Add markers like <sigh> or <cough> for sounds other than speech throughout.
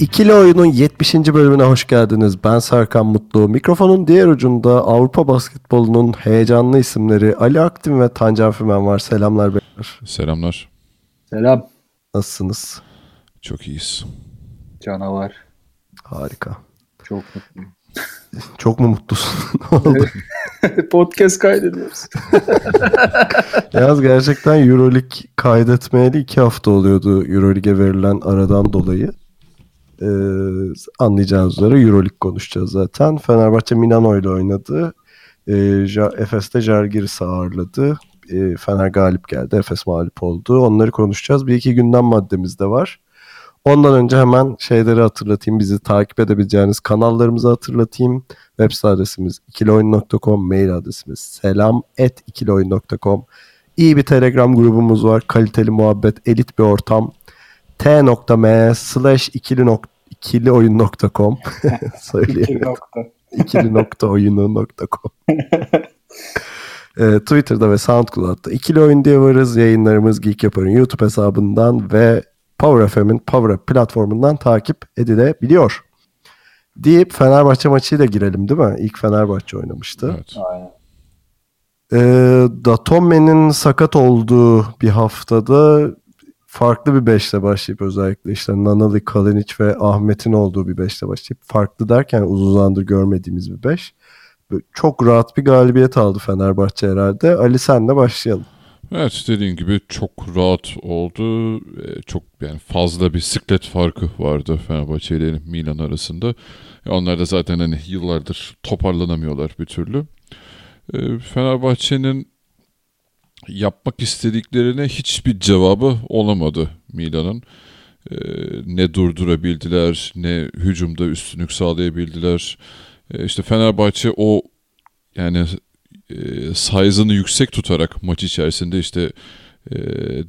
İkili Oyun'un 70. bölümüne hoş geldiniz. Ben Serkan Mutlu. Mikrofonun diğer ucunda Avrupa basketbolunun heyecanlı isimleri Ali Aktin ve Tancan Fümen var. Selamlar beyler. Selamlar. Selam. Nasılsınız? Çok iyiyiz. Canavar. Harika. Çok mutluyum. <laughs> Çok mu mutlusun? Ne oldu? <laughs> Podcast kaydediyoruz. <laughs> Yalnız gerçekten Euroleague kaydetmeyeli iki hafta oluyordu Euroleague'e verilen aradan dolayı. Ee, anlayacağınız üzere Euroleague konuşacağız zaten. Fenerbahçe Milano ile oynadı. Ee, Efes'te Žalgiris'i ağırladı. Ee, Fener galip geldi. Efes mağlup oldu. Onları konuşacağız. Bir iki gündem maddemiz de var. Ondan önce hemen şeyleri hatırlatayım. Bizi takip edebileceğiniz kanallarımızı hatırlatayım. Web site adresimiz ikiloyun.com, mail adresimiz selam et ikiloyun.com. İyi bir Telegram grubumuz var. Kaliteli muhabbet, elit bir ortam. t.me slash ikili, nok- <laughs> ikili oyun.com Söyleyeyim. nokta. ikili nokta oyunu.com <laughs> Ee, Twitter'da ve SoundCloud'da ikili oyun diye varız. Yayınlarımız Geek Yapar'ın YouTube hesabından ve Power FM'in Power Up platformundan takip edilebiliyor. Deyip Fenerbahçe maçıyla girelim değil mi? İlk Fenerbahçe oynamıştı. Evet. Aynen. Ee, Datome'nin sakat olduğu bir haftada farklı bir beşle başlayıp özellikle işte Nanali, Kalinic ve Ahmet'in olduğu bir beşle başlayıp farklı derken uzun zamandır görmediğimiz bir beş. Çok rahat bir galibiyet aldı Fenerbahçe herhalde. Ali senle başlayalım. Evet dediğin gibi çok rahat oldu. Ee, Çok yani fazla bir siklet farkı vardı Fenerbahçe ile Milan arasında. E, Onlar da zaten hani yıllardır toparlanamıyorlar bir türlü. Ee, Fenerbahçe'nin yapmak istediklerine hiçbir cevabı olamadı Milan'ın. Ee, ne durdurabildiler, ne hücumda üstünlük sağlayabildiler. Ee, işte Fenerbahçe o yani e, size'ını yüksek tutarak maç içerisinde işte e,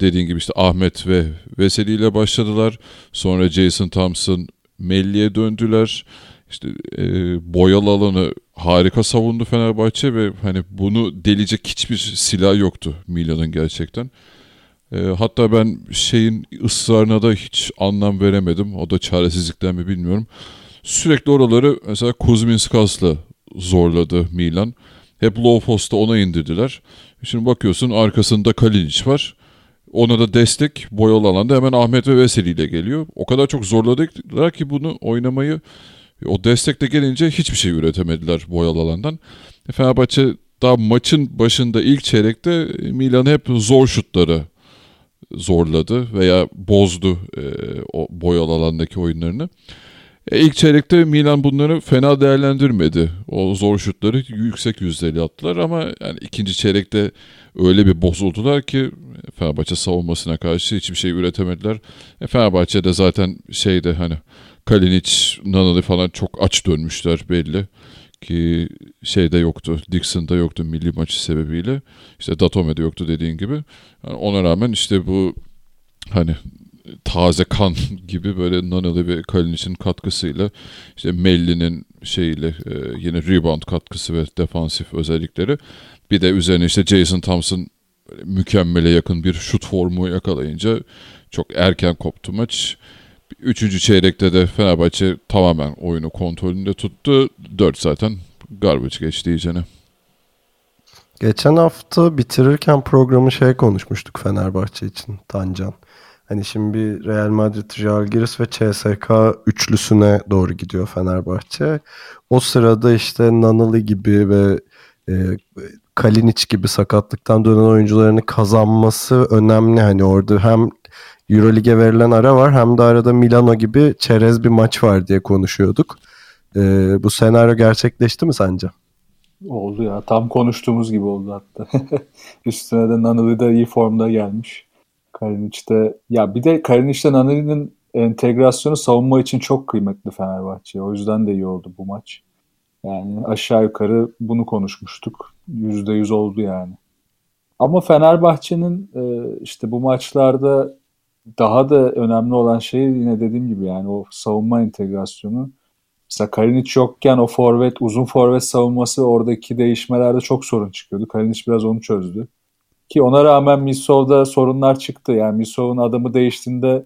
dediğin gibi işte Ahmet ve Veseli ile başladılar. Sonra Jason Thompson Melli'ye döndüler. İşte e, boyalı alanı harika savundu Fenerbahçe ve hani bunu delecek hiçbir silah yoktu Milan'ın gerçekten. E, hatta ben şeyin ısrarına da hiç anlam veremedim. O da çaresizlikten mi bilmiyorum. Sürekli oraları mesela Kuzminskas'la zorladı Milan. Hep low post'a ona indirdiler. Şimdi bakıyorsun arkasında Kalinic var. Ona da destek boyalı alanda hemen Ahmet ve Veseli ile geliyor. O kadar çok zorladılar ki bunu oynamayı. O destek de gelince hiçbir şey üretemediler boyalı alandan. Fenerbahçe daha maçın başında ilk çeyrekte Milan hep zor şutları zorladı veya bozdu e, o boyalı alandaki oyunlarını. E, ilk çeyrekte Milan bunları fena değerlendirmedi. O zor şutları yüksek yüzdeli attılar ama yani ikinci çeyrekte öyle bir bozuldular ki Fenerbahçe savunmasına karşı hiçbir şey üretemediler. E, Fenerbahçe de zaten şeyde hani Kalinic, Nanali falan çok aç dönmüşler belli ki şeyde yoktu, Dixon'da yoktu milli maçı sebebiyle. İşte Datome'de yoktu dediğin gibi. Yani ona rağmen işte bu hani taze kan <laughs> gibi böyle Nanali ve Kalinic'in katkısıyla işte Melli'nin şeyiyle e, yine rebound katkısı ve defansif özellikleri bir de üzerine işte Jason Thompson mükemmele yakın bir şut formu yakalayınca çok erken koptu maç. Üçüncü çeyrekte de Fenerbahçe tamamen oyunu kontrolünde tuttu. Dört zaten garbage geçti iyicene. Geçen hafta bitirirken programı şey konuşmuştuk Fenerbahçe için Tancan. Hani şimdi bir Real Madrid, Žalgiris ve CSK üçlüsüne doğru gidiyor Fenerbahçe. O sırada işte Nanali gibi ve e, Kalinic gibi sakatlıktan dönen oyuncularını kazanması önemli. Hani orada hem Eurolig'e verilen ara var hem de arada Milano gibi çerez bir maç var diye konuşuyorduk. E, bu senaryo gerçekleşti mi sence? Oldu ya. Tam konuştuğumuz gibi oldu hatta. <laughs> Üstüne de Nanali de iyi formda gelmiş. Kalinic de ya bir de Kalinic'le Nanali'nin entegrasyonu savunma için çok kıymetli Fenerbahçe. O yüzden de iyi oldu bu maç. Yani aşağı yukarı bunu konuşmuştuk. Yüzde yüz oldu yani. Ama Fenerbahçe'nin e, işte bu maçlarda daha da önemli olan şey yine dediğim gibi yani o savunma entegrasyonu. Mesela Kalinic yokken o forvet, uzun forvet savunması oradaki değişmelerde çok sorun çıkıyordu. Kalinic biraz onu çözdü. Ki ona rağmen Misov'da sorunlar çıktı. Yani Misov'un adamı değiştiğinde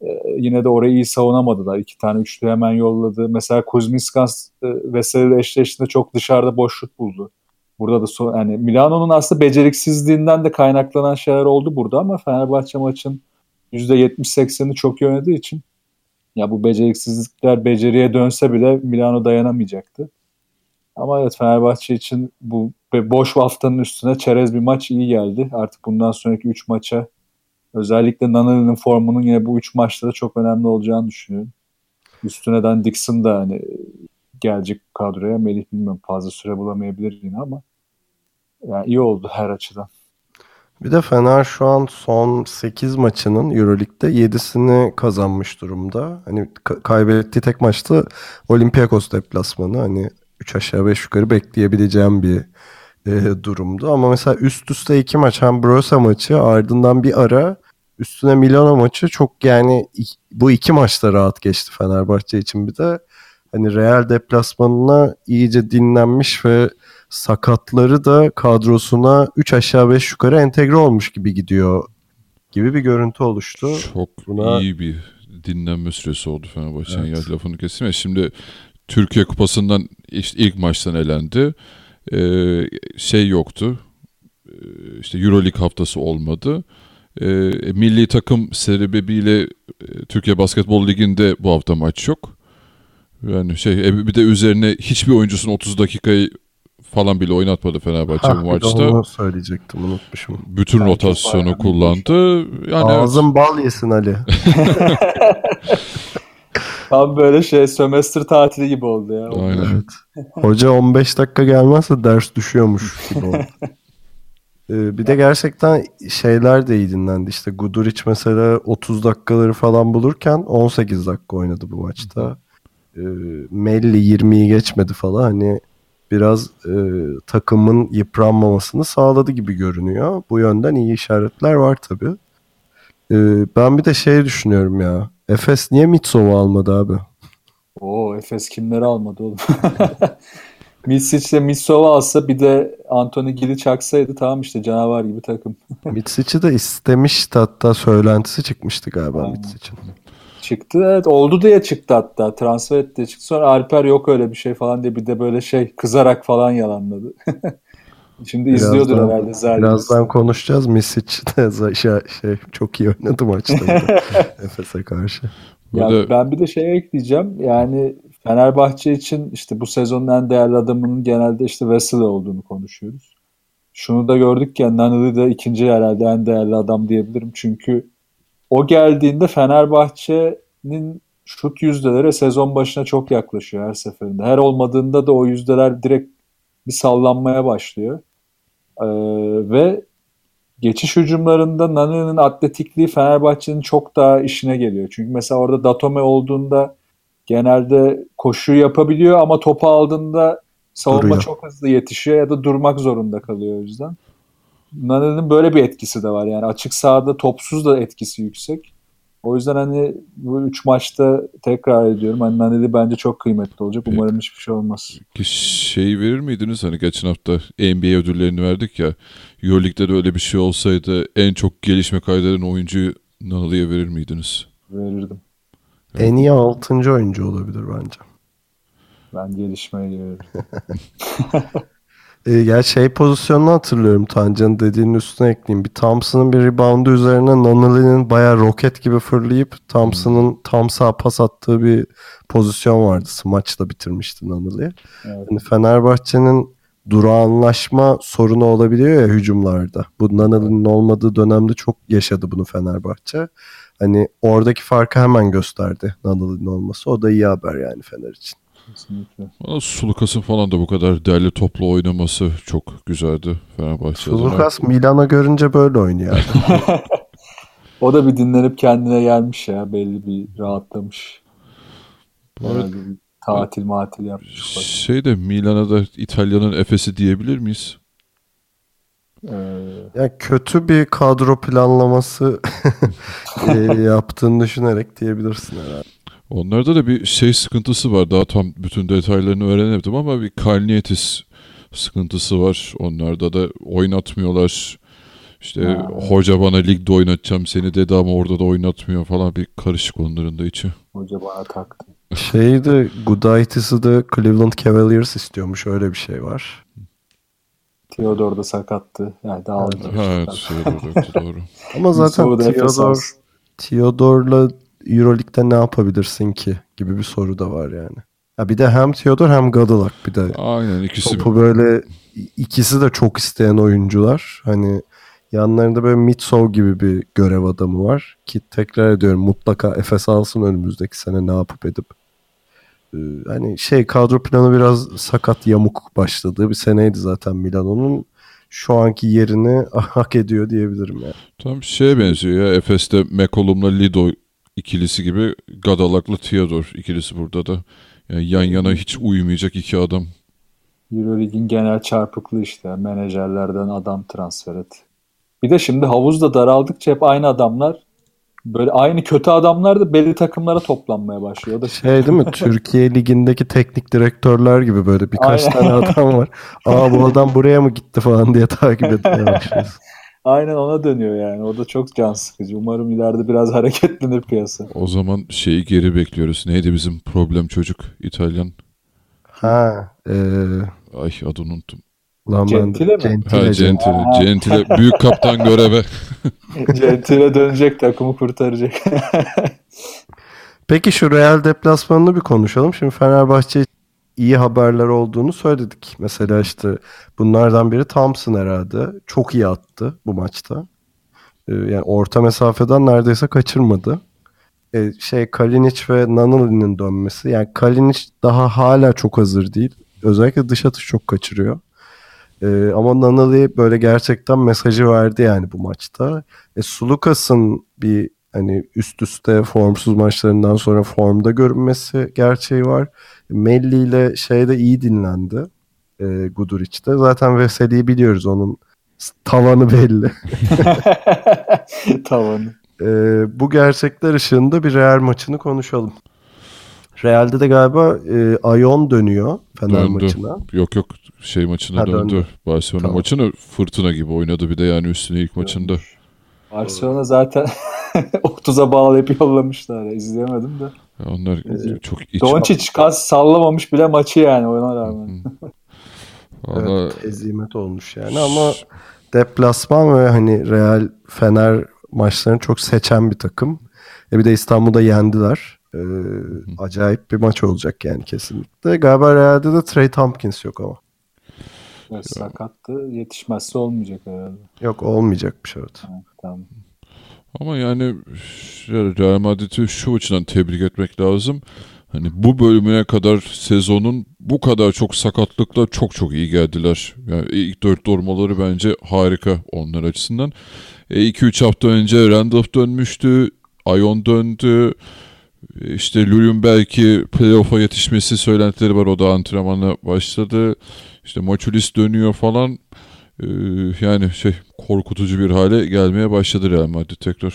e, yine de orayı iyi savunamadılar. İki tane üçlü hemen yolladı. Mesela Kuzminskas e, Veseli eşleştiğinde çok dışarıda boşluk buldu. Burada da so yani Milano'nun aslında beceriksizliğinden de kaynaklanan şeyler oldu burada ama Fenerbahçe maçın %70-80'ini çok iyi için ya bu beceriksizlikler beceriye dönse bile Milano dayanamayacaktı. Ama evet Fenerbahçe için bu boş haftanın üstüne çerez bir maç iyi geldi. Artık bundan sonraki 3 maça özellikle Nanali'nin formunun yine bu 3 maçta da çok önemli olacağını düşünüyorum. Üstüneden Dixon da hani gelecek kadroya. Melih bilmiyorum fazla süre bulamayabilir yine ama yani iyi oldu her açıdan. Bir de Fener şu an son 8 maçının Euroleague'de 7'sini kazanmış durumda. Hani kaybettiği tek maçta Olympiakos deplasmanı. Hani 3 aşağı 5 yukarı bekleyebileceğim bir e, durumdu. Ama mesela üst üste iki maç hem Brosa maçı ardından bir ara üstüne Milano maçı çok yani bu iki maçta rahat geçti Fenerbahçe için bir de hani Real deplasmanına iyice dinlenmiş ve sakatları da kadrosuna 3 aşağı 5 yukarı entegre olmuş gibi gidiyor gibi bir görüntü oluştu. Çok Buna... iyi bir dinlenme süresi oldu Fenerbahçe'nin evet. ya lafını kestim ya. Şimdi Türkiye Kupası'ndan işte ilk maçtan elendi. Ee, şey yoktu. Ee, işte Euroleague haftası olmadı. Ee, milli takım sebebiyle e, Türkiye Basketbol Ligi'nde bu hafta maç yok. Yani şey e, bir de üzerine hiçbir oyuncusun 30 dakikayı falan bile oynatmadı Fenerbahçe ha, bu maçta. Onu söyleyecektim unutmuşum. Bütün Belki rotasyonu kullandı. Yani Ağzın evet. bal yesin Ali. <laughs> Tam böyle şey sömestr tatili gibi oldu ya. Aynen. Evet. Hoca 15 dakika gelmezse ders düşüyormuş gibi oldu. <laughs> Ee, bir de gerçekten şeyler de iyi dinlendi. İşte Guduric mesela 30 dakikaları falan bulurken 18 dakika oynadı bu maçta. Ee, Melli 20'yi geçmedi falan. Hani biraz e, takımın yıpranmamasını sağladı gibi görünüyor. Bu yönden iyi işaretler var tabii. Ee, ben bir de şey düşünüyorum ya. Efes niye Mitsov'u almadı abi? Oo Efes kimleri almadı oğlum? <laughs> Mitsic de Mitsov'u alsa bir de Anthony Gili çaksaydı tamam işte canavar gibi takım. Mitsic'i de istemişti hatta söylentisi çıkmıştı galiba Mitsic'in. Çıktı evet oldu diye çıktı hatta transfer etti çıktı sonra Alper yok öyle bir şey falan diye bir de böyle şey kızarak falan yalanladı. <laughs> Şimdi birazdan, izliyordur herhalde Zerrin. Birazdan konuşacağız. Misic de şey, şey, çok iyi oynadı maçta <laughs> Efes'e karşı. Ya Burada... Ben bir de şey ekleyeceğim. Yani Fenerbahçe için işte bu sezonun en değerli adamının genelde işte Wesley olduğunu konuşuyoruz. Şunu da gördük ki Nanili de ikinci herhalde en değerli adam diyebilirim. Çünkü o geldiğinde Fenerbahçe'nin şut yüzdeleri sezon başına çok yaklaşıyor her seferinde. Her olmadığında da o yüzdeler direkt bir sallanmaya başlıyor. Ee, ve geçiş hücumlarında Nani'nin atletikliği Fenerbahçe'nin çok daha işine geliyor. Çünkü mesela orada Datome olduğunda genelde koşu yapabiliyor ama topu aldığında savunma Duruyor. çok hızlı yetişiyor ya da durmak zorunda kalıyor o yüzden. Nani'nin böyle bir etkisi de var. Yani açık sahada topsuz da etkisi yüksek. O yüzden hani bu üç maçta tekrar ediyorum. Hani Naneli bence çok kıymetli olacak. Umarım hiçbir şey olmaz. Şey verir miydiniz? Hani geçen hafta NBA ödüllerini verdik ya. Euroleague'de de öyle bir şey olsaydı en çok gelişme kaydeden oyuncuyu Naneli'ye verir miydiniz? Verirdim. En iyi 6. oyuncu olabilir bence. Ben gelişmeye geliyorum. <laughs> E, ya şey pozisyonunu hatırlıyorum Tancan'ın dediğinin üstüne ekleyeyim. Bir Thompson'ın bir reboundu üzerine Nonali'nin bayağı roket gibi fırlayıp Thompson'ın hmm. tam sağ pas attığı bir pozisyon vardı. Maçla bitirmişti Nonali. Evet. Yani Fenerbahçe'nin durağanlaşma sorunu olabiliyor ya hücumlarda. Bu Nanali'nin olmadığı dönemde çok yaşadı bunu Fenerbahçe. Hani oradaki farkı hemen gösterdi Nanali'nin olması. O da iyi haber yani Fener için. Kesinlikle. Sulukas'ın falan da bu kadar değerli toplu oynaması çok güzeldi Sulukas Milan'a görünce böyle oynuyor. <laughs> <laughs> O da bir dinlenip kendine gelmiş ya. Belli bir rahatlamış. Herhalde bir tatil matil yapmış. Şey de Milan'a da İtalya'nın Efes'i diyebilir miyiz? Ee, Yani kötü bir kadro planlaması <laughs> e, yaptığını düşünerek diyebilirsin herhalde. Onlarda da bir şey sıkıntısı var. Daha tam bütün detaylarını öğrenemedim ama bir Kalnietis sıkıntısı var. Onlarda da oynatmıyorlar. İşte Ha. hoca bana ligde oynatacağım seni dedi ama orada da oynatmıyor falan bir karışık onların da içi. hoca bana taktı. Şeyi de Gudaitis'i de Cleveland Cavaliers istiyormuş. Öyle bir şey var. Theodore da sakattı. Yani dağıldı. Evet şey doğru, doğru. Ama zaten Theodore. Theodore'la Euroleague'de ne yapabilirsin ki gibi bir soru da var yani. Ha bir de hem Theodore hem Gadolak bir de Aynen ikisi topu böyle ikisi de çok isteyen oyuncular. Hani yanlarında böyle Mitsov gibi bir görev adamı var ki tekrar ediyorum mutlaka Efes alsın önümüzdeki sene ne yapıp edip. Ee, hani şey kadro planı biraz sakat yamuk başladığı bir seneydi zaten Milano'nun. Şu anki yerini <laughs> hak ediyor diyebilirim yani. Tam şeye benziyor ya. Efes'te McCollum'la Lido ikilisi gibi Gadalak'la Theodor ikilisi burada da. Yani yan yana hiç uyumayacak iki adam. Euroleague'in genel çarpıklığı işte. Menajerlerden adam transfer et. Bir de şimdi havuz da daraldıkça hep aynı adamlar böyle aynı kötü adamlar da belli takımlara toplanmaya başlıyor. O da şey, Şey değil mi? <laughs> Türkiye Ligi'ndeki teknik direktörler gibi böyle birkaç Aynen. tane adam var. <laughs> Aa bu adam buraya mı gitti falan diye takip etmeye başlıyorsun. Aynen ona dönüyor yani. O da çok can sıkıcı. Umarım ileride biraz <laughs> hareketlenir piyasa. O zaman şeyi geri bekliyoruz. Neydi bizim problem çocuk İtalyan? Ha, eee Ay adını unuttum. lan ben Gentile mi? Gentile, Ha Gentile. Gentile. Gentile büyük kaptan göreve. <laughs> Gentile dönecek takımı kurtaracak. <laughs> Peki şu Real deplasmanını bir konuşalım. Şimdi Fenerbahçe iyi haberler olduğunu söyledik. Mesela işte bunlardan biri Thompson herhalde. Çok iyi attı bu maçta. Ee, yani orta mesafeden neredeyse kaçırmadı. Ee, şey Kalinic ve Nanoli'nin dönmesi. Yani Kalinic daha hala çok hazır değil. Özellikle dış atış çok kaçırıyor. Ee, ama Nanoli böyle gerçekten mesajı verdi yani bu maçta. E, Sulukas'ın bir hani üst üste formsuz maçlarından sonra formda görünmesi gerçeği var. Melli ile şeyde iyi dinlendi. E, Guduric'te. Zaten Veseli'yi biliyoruz onun tavanı belli. <laughs> Tavanı. E, bu gerçekler ışığında bir Real maçını konuşalım. Real'de de galiba e, Ayon dönüyor Fener Döndü. maçına. Yok yok şey maçına Ha, döndü. döndü. Barcelona Tamam. maçını fırtına gibi oynadı bir de yani üstüne ilk maçında. Barcelona zaten <laughs> 30'a bağlayıp yollamışlar. ya. İzleyemedim de. Ya Onlar çok iç. Doncic kas sallamamış bile maçı yani ona rağmen. Valla Evet, hezimet olmuş yani ama deplasman ve hani Real Fener maçlarını çok seçen bir takım. E bir de İstanbul'da yendiler. Ee, acayip bir maç olacak yani kesinlikle. Galiba Real'de de Trey Tompkins yok ama. Evet, sakattı. Yetişmezse olmayacak herhalde. Yok olmayacakmış evet. Ha, tamam. Ama yani Real Madrid'i şu açıdan tebrik etmek lazım. Hani bu bölümüne kadar sezonun bu kadar çok sakatlıkla çok çok iyi geldiler. Yani ilk dört durmaları bence harika onlar açısından. 2-3 hafta önce Randolph dönmüştü. Ayon döndü. E, İşte Lulun belki playoff'a yetişmesi söylentileri var. O da antrenmana başladı. İşte Maçulis dönüyor falan. Ee, yani şey korkutucu bir hale gelmeye başladı Real Madrid tekrar.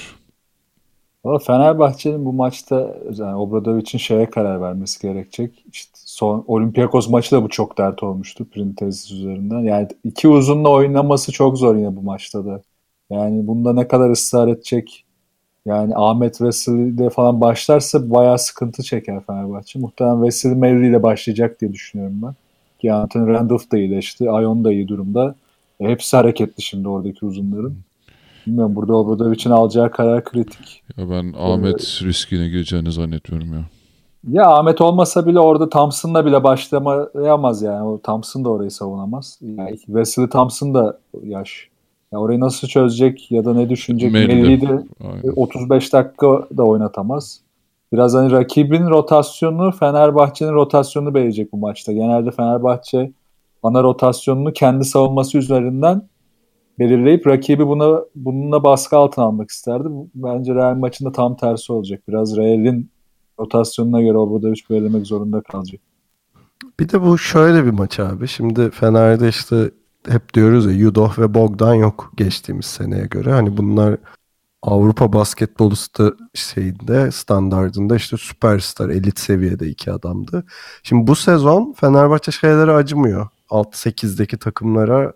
Valla Fenerbahçe'nin bu maçta yani Obradovic'in şeye karar vermesi gerekecek. İşte son Olympiakos maçı da bu çok dert olmuştu Printezis üzerinden. Yani iki uzunla oynaması çok zor yine bu maçta da. Yani bunda ne kadar ısrar edecek yani Ahmet Veseli'de falan başlarsa bayağı sıkıntı çeker Fenerbahçe. Muhtemelen Veseli Melli ile başlayacak diye düşünüyorum ben. Ki Anthony Randolph da iyileşti. Ayon da iyi durumda. Hepsi hareketli şimdi oradaki uzunların. Bilmiyorum burada Obradovic'in alacağı karar kritik. Ya ben Ahmet riskine gireceğini zannetmiyorum ya. Ya Ahmet olmasa bile orada Thompson'la bile başlamayamaz yani. O Thompson da orayı savunamaz. Yani Wesley Thompson da yaş. Ya orayı nasıl çözecek ya da ne düşünecek? Melli'yi de Aynen. 35 dakika da oynatamaz. Biraz hani rakibin rotasyonu Fenerbahçe'nin rotasyonunu belirleyecek bu maçta. Genelde Fenerbahçe ana rotasyonunu kendi savunması üzerinden belirleyip rakibi buna bununla baskı altına almak isterdi. Bence Real maçında tam tersi olacak. Biraz Real'in rotasyonuna göre Obradoviç belirlemek zorunda kalacak. Bir de bu şöyle bir maç abi. Şimdi Fener'de işte hep diyoruz ya Yudoh ve Bogdan yok geçtiğimiz seneye göre. Hani bunlar Avrupa basketbolu şeyinde standardında işte süperstar elit seviyede iki adamdı. Şimdi bu sezon Fenerbahçe şeylere acımıyor. 6-8'deki takımlara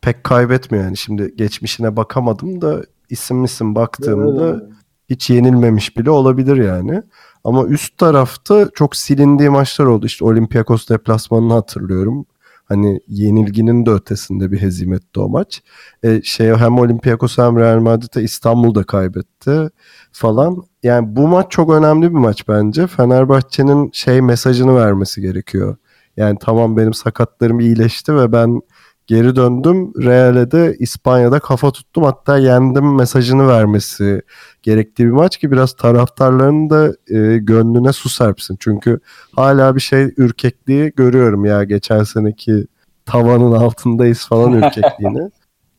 pek kaybetmiyor yani. Şimdi geçmişine bakamadım da isim isim baktığımda Evet. hiç yenilmemiş bile olabilir yani. Ama üst tarafta çok silindiği maçlar oldu. İşte Olympiakos deplasmanını hatırlıyorum. Hani yenilginin de ötesinde bir hezimetti o maç. E, şey hem Olympiakos hem Real Madrid'e İstanbul'da kaybetti falan. Yani bu maç çok önemli bir maç bence. Fenerbahçe'nin şey mesajını vermesi gerekiyor. Yani tamam benim sakatlarım iyileşti ve ben geri döndüm. Real'e de İspanya'da kafa tuttum hatta yendim mesajını vermesi gerektiği bir maç ki biraz taraftarların da e, gönlüne su serpsin. Çünkü hala bir şey ürkekliği görüyorum ya geçen seneki tavanın altındayız falan <laughs> ürkekliğini.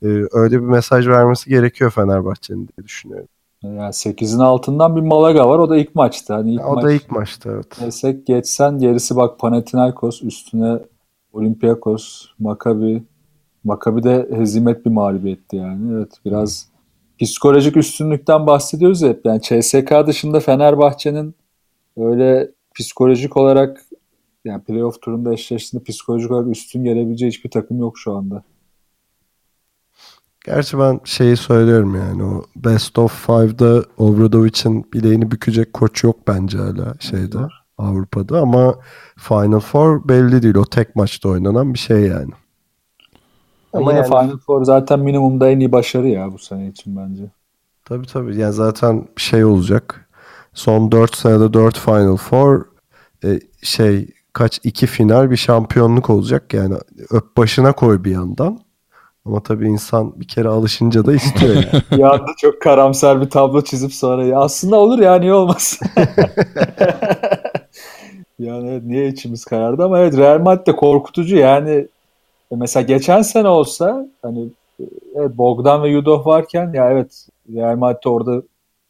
E, öyle bir mesaj vermesi gerekiyor Fenerbahçe'nin diye düşünüyorum. Yani 8'in altından bir Malaga var. O da ilk maçta. Hani ilk o maç da ilk maçta evet. desek geçsen gerisi bak Panathinaikos üstüne Olympiakos, Maccabi. Maccabi de hezimet bir mağlubiyetti yani. Evet biraz psikolojik üstünlükten bahsediyoruz hep. Yani CSK dışında Fenerbahçe'nin öyle psikolojik olarak yani playoff turunda eşleştiğinde psikolojik olarak üstün gelebileceği hiçbir takım yok şu anda. Gerçi ben şeyi söylüyorum yani o Best of Five'da Obradovic'in bileğini bükecek koç yok bence hala şeyde Avrupa'da ama Final Four belli değil. O tek maçta oynanan bir şey yani. Ama yine yani- Final Four zaten minimumda en iyi başarı ya bu sene için bence. Tabii tabii. Yani zaten şey olacak. Son 4 senede 4 Final Four e, şey kaç iki final bir şampiyonluk olacak. Yani öp başına koy bir yandan. Ama tabii insan bir kere alışınca da istiyor yani. <laughs> Bir anda çok karamsar bir tablo çizip sonra ya aslında olur ya niye olmaz. <laughs> yani evet, niye içimiz karardı ama evet Real Madrid de korkutucu yani e, mesela geçen sene olsa hani e, evet Bogdan ve Yudoh varken ya evet Real Madrid orada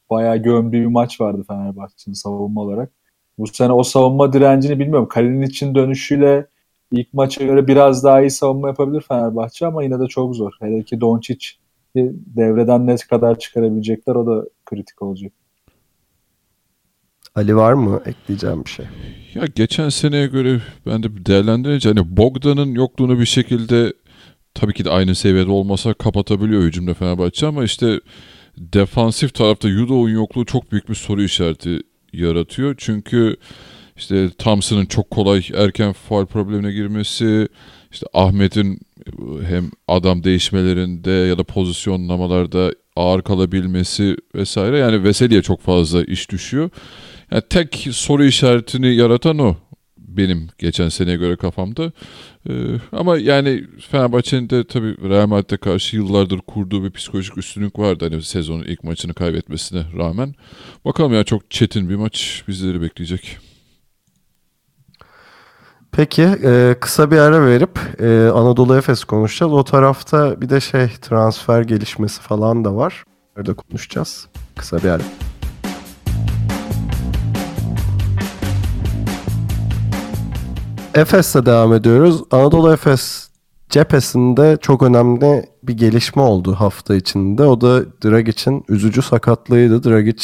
bayağı gömdüğü bir maç vardı Fenerbahçe'nin savunma olarak. Bu sene o savunma direncini bilmiyorum. Kalenin için dönüşüyle ilk maça göre biraz daha iyi savunma yapabilir Fenerbahçe ama yine de çok zor. Hele ki Doncic devreden ne kadar çıkarabilecekler o da kritik olacak. Ali var mı ekleyeceğim bir şey? Ya geçen seneye göre ben de değerlendirince hani Bogdan'ın yokluğunu bir şekilde tabii ki de aynı seviyede olmasa kapatabiliyor hücumda Fenerbahçe ama işte defansif tarafta Yudo'nun yokluğu çok büyük bir soru işareti yaratıyor. Çünkü işte Thompson'ın çok kolay erken faul problemine girmesi, işte Ahmet'in hem adam değişmelerinde ya da pozisyonlamalarda ağır kalabilmesi vesaire yani Veseli'ye çok fazla iş düşüyor. Yani tek soru işaretini yaratan o benim geçen seneye göre kafamda. Ee, ama yani Fenerbahçe'nin de tabii Real Madrid'e karşı yıllardır kurduğu bir psikolojik üstünlük vardı. Hani sezonun ilk maçını kaybetmesine rağmen. Bakalım ya çok çetin bir maç bizleri bekleyecek. Peki e, kısa bir ara verip e, Anadolu Efes konuşacağız. O tarafta bir de şey transfer gelişmesi falan da var. Orada konuşacağız. Kısa bir ara. Efes'le devam ediyoruz. Anadolu Efes cephesinde çok önemli bir gelişme oldu hafta içinde. O da Dragic'in üzücü sakatlığıydı. Dragic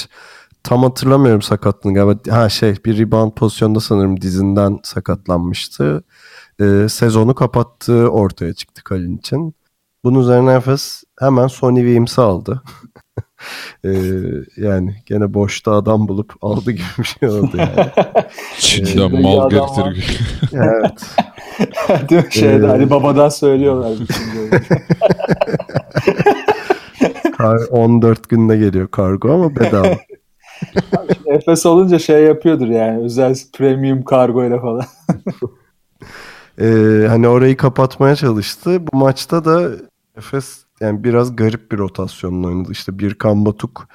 tam hatırlamıyorum sakatlığını galiba. Ha şey bir rebound pozisyonda sanırım dizinden sakatlanmıştı. Ee, sezonu kapattığı ortaya çıktı Kalin için. Bunun üzerine Efes hemen Sony Williams'ı aldı. <laughs> Ee, yani gene boşta adam bulup aldı gibi bir şey oldu yani. Çin'den <laughs> Şimdi mal getirir. evet. <laughs> Değil mi? Şeyde Ee, Ali Baba'dan söylüyorlar. bütün böyle. Kar 14 günde geliyor kargo ama bedava. Efes olunca şey yapıyordur yani özel premium kargo ile falan. <laughs> Ee, hani orayı kapatmaya çalıştı. Bu maçta da Efes yani biraz garip bir rotasyonla oynadı. İşte Birkan Batuk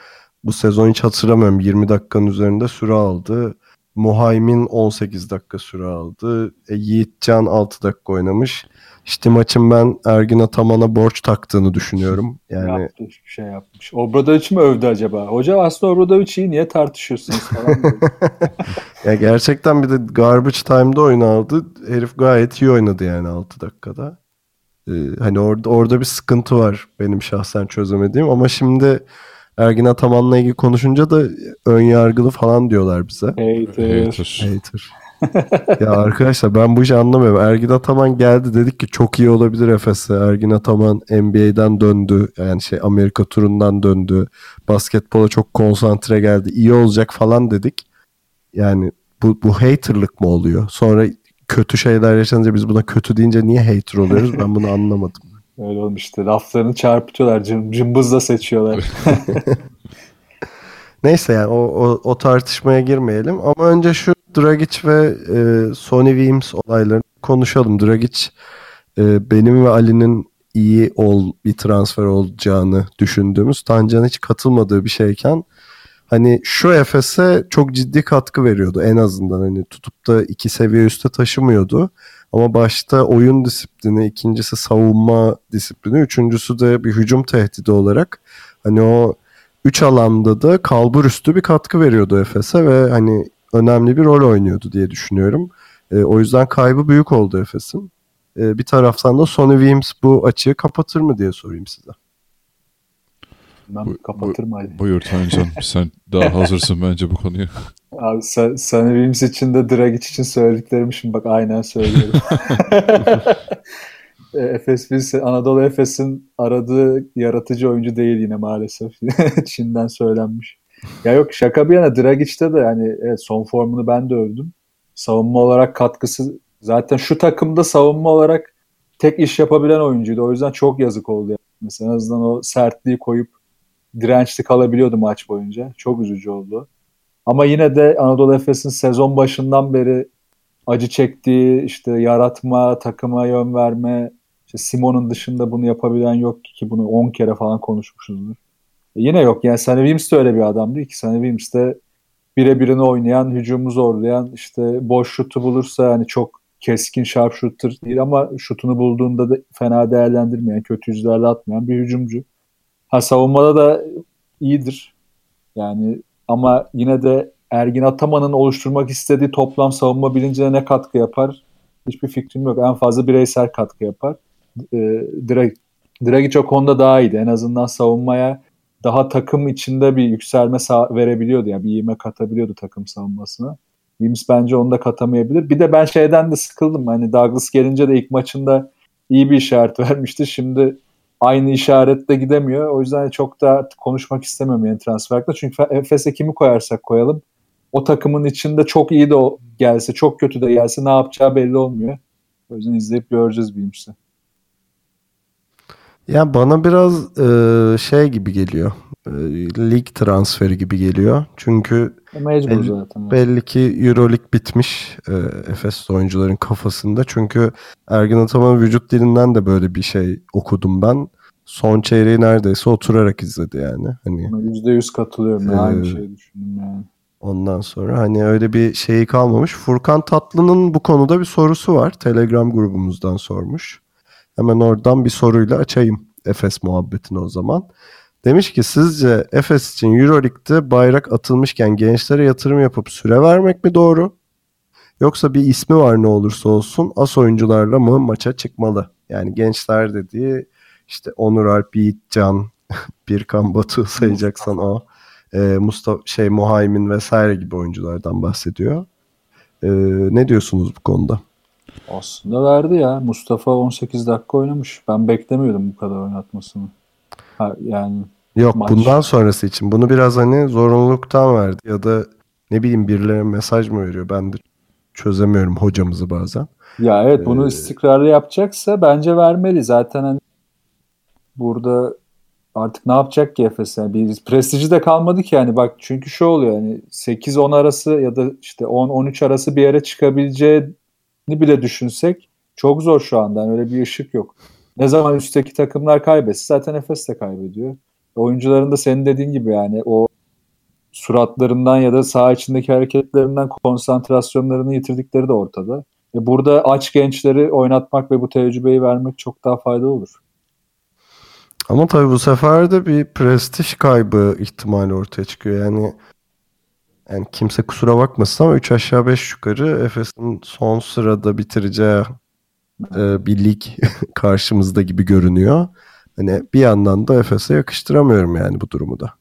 bu sezon hiç hatırlamıyorum 20 dakikanın üzerinde süre aldı. Muhaymin 18 dakika süre aldı. E, Yiğitcan 6 dakika oynamış. İşte maçın ben Ergin Ataman'a borç taktığını düşünüyorum. Yani Yaptı, hiçbir şey yapmış. Obradoviç mi övdü acaba? Hoca aslında Obradoviç iyi niye tartışıyorsunuz falan <laughs> ya gerçekten bir de garbage time'da oyun aldı. Herif gayet iyi oynadı yani 6 dakikada. Ee, hani orada orada bir sıkıntı var benim şahsen çözemediğim ama şimdi Ergin Ataman'la ilgili konuşunca da ön yargılı falan diyorlar bize. Hater. Hater. Hater. <laughs> ya arkadaşlar ben bu işi anlamıyorum. Ergin Ataman geldi dedik ki çok iyi olabilir Efes'e. Ergin Ataman NBA'den döndü. Yani şey Amerika turundan döndü. Basketbola çok konsantre geldi. İyi olacak falan dedik. Yani bu, bu haterlık mı oluyor? Sonra kötü şeyler yaşanınca biz buna kötü deyince niye hater oluyoruz? Ben bunu anlamadım. <laughs> Öyle olmuş işte. Laflarını çarpıtıyorlar. Cım, cımbızla seçiyorlar. <laughs> Neyse yani o, o, o tartışmaya girmeyelim. Ama önce şu Dragic ve e, Sonny Weems olaylarını konuşalım. Dragic e, benim ve Ali'nin iyi ol bir transfer olacağını düşündüğümüz Tancan hiç katılmadığı bir şeyken hani şu Efes'e çok ciddi katkı veriyordu en azından hani tutup da iki seviye üste taşımıyordu. Ama başta oyun disiplini, ikincisi savunma disiplini, üçüncüsü de bir hücum tehdidi olarak hani o üç alanda da kalbur üstü bir katkı veriyordu Efes'e ve hani önemli bir rol oynuyordu diye düşünüyorum. E, o yüzden kaybı büyük oldu Efes'in. E, bir taraftan da Sonny Weems bu açığı kapatır mı diye sorayım size. Ben Bu- kapatırım Ali. Buyur Tancan. <laughs> Sen daha hazırsın bence bu konuya. Abi sen, Sunny Williams için de Dragic için söylediklerimi şimdi bak aynen söylüyorum. <laughs> E, Efes biz Anadolu Efes'in aradığı yaratıcı oyuncu değil yine maalesef. <laughs> Çin'den söylenmiş. Ya yok şaka bir yana Dragic'te de yani evet, son formunu ben de övdüm. Savunma olarak katkısı zaten şu takımda savunma olarak tek iş yapabilen oyuncuydu. O yüzden çok yazık oldu. Yani. Mesela en azından o sertliği koyup dirençli kalabiliyordu maç boyunca. Çok üzücü oldu. Ama yine de Anadolu Efes'in sezon başından beri acı çektiği işte yaratma, takıma yön verme, işte Simon'un dışında bunu yapabilen yok ki bunu 10 kere falan konuşmuşuzdur. E yine yok yani Sunny Williams de öyle bir adamdı ki Sunny Williams de birebirini oynayan, hücumu zorlayan, işte boş şutu bulursa yani çok keskin sharp shooter değil ama şutunu bulduğunda da fena değerlendirmeyen, kötü yüzlerle atmayan bir hücumcu. Ha savunmada da iyidir. Yani ama yine de Ergin Ataman'ın oluşturmak istediği toplam savunma bilincine ne katkı yapar? Hiçbir fikrim yok. En fazla bireysel katkı yapar. E, Drag, Dragic o konuda daha iyiydi. En azından savunmaya daha takım içinde bir yükselme verebiliyordu. Yani bir iğme katabiliyordu takım savunmasına. Wims bence onu da katamayabilir. Bir de ben şeyden de sıkıldım. Hani Douglas gelince de ilk maçında iyi bir işaret <laughs> vermişti. Şimdi aynı işaretle gidemiyor. O yüzden çok da konuşmak istemiyorum yani transferde. Çünkü Efes'e kimi koyarsak koyalım o takımın içinde çok iyi de gelse, çok kötü de gelse ne yapacağı belli olmuyor. O yüzden izleyip göreceğiz Wilms'i. Ya bana biraz e, şey gibi geliyor. E, lig transferi gibi geliyor. Çünkü Mecbur Belli- zaten. belli ki Euroleague bitmiş e, Efes oyuncuların kafasında. Çünkü Ergin Ataman'ın vücut dilinden de böyle bir şey okudum ben. Son çeyreği neredeyse oturarak izledi yani. Hani Buna %100 katılıyorum. Aynı Ee, şeyi düşündüm yani. ondan sonra hani öyle bir şeyi kalmamış. Furkan Tatlı'nın bu konuda bir sorusu var. Telegram grubumuzdan sormuş. Hemen oradan bir soruyla açayım Efes muhabbetini o zaman. Demiş ki sizce Efes için Euroleague'de bayrak atılmışken gençlere yatırım yapıp süre vermek mi doğru? Yoksa bir ismi var ne olursa olsun as oyuncularla mı maça çıkmalı? Yani gençler dediği işte Onur Alp, Yiğitcan, <laughs> Birkan Batu sayacaksan o. Ee, Mustafa şey Muhaymin vesaire gibi oyunculardan bahsediyor. Ee, ne diyorsunuz bu konuda? Aslında verdi ya. Mustafa 18 dakika oynamış. Ben beklemiyordum bu kadar oynatmasını. Ha, yani Yok Maç. bundan sonrası için bunu biraz hani zorunluluktan verdi ya da ne bileyim birilerine mesaj mı veriyor ben de çözemiyorum hocamızı bazen. Ya evet bunu Ee, istikrarlı yapacaksa bence vermeli. Zaten hani burada artık ne yapacak ki Efes? Yani bir prestiji de kalmadı ki yani bak çünkü şu oluyor yani 8-10 arası ya da işte 10-13 arası bir yere çıkabileceğini bile düşünsek çok zor şu anda. Yani öyle bir ışık yok. Ne zaman üstteki takımlar kaybetse zaten Efes de kaybediyor. Oyuncuların da senin dediğin gibi yani o suratlarından ya da saha içindeki hareketlerinden konsantrasyonlarını yitirdikleri de ortada. E burada aç gençleri oynatmak ve bu tecrübeyi vermek çok daha faydalı olur. Ama tabii bu sefer de bir prestij kaybı ihtimali ortaya çıkıyor. Yani yani kimse kusura bakmasın ama 3 aşağı 5 yukarı Efes'in son sırada bitireceği e, bir lig <laughs> karşımızda gibi görünüyor. Hani bir yandan da Efes'e yakıştıramıyorum yani bu durumu da.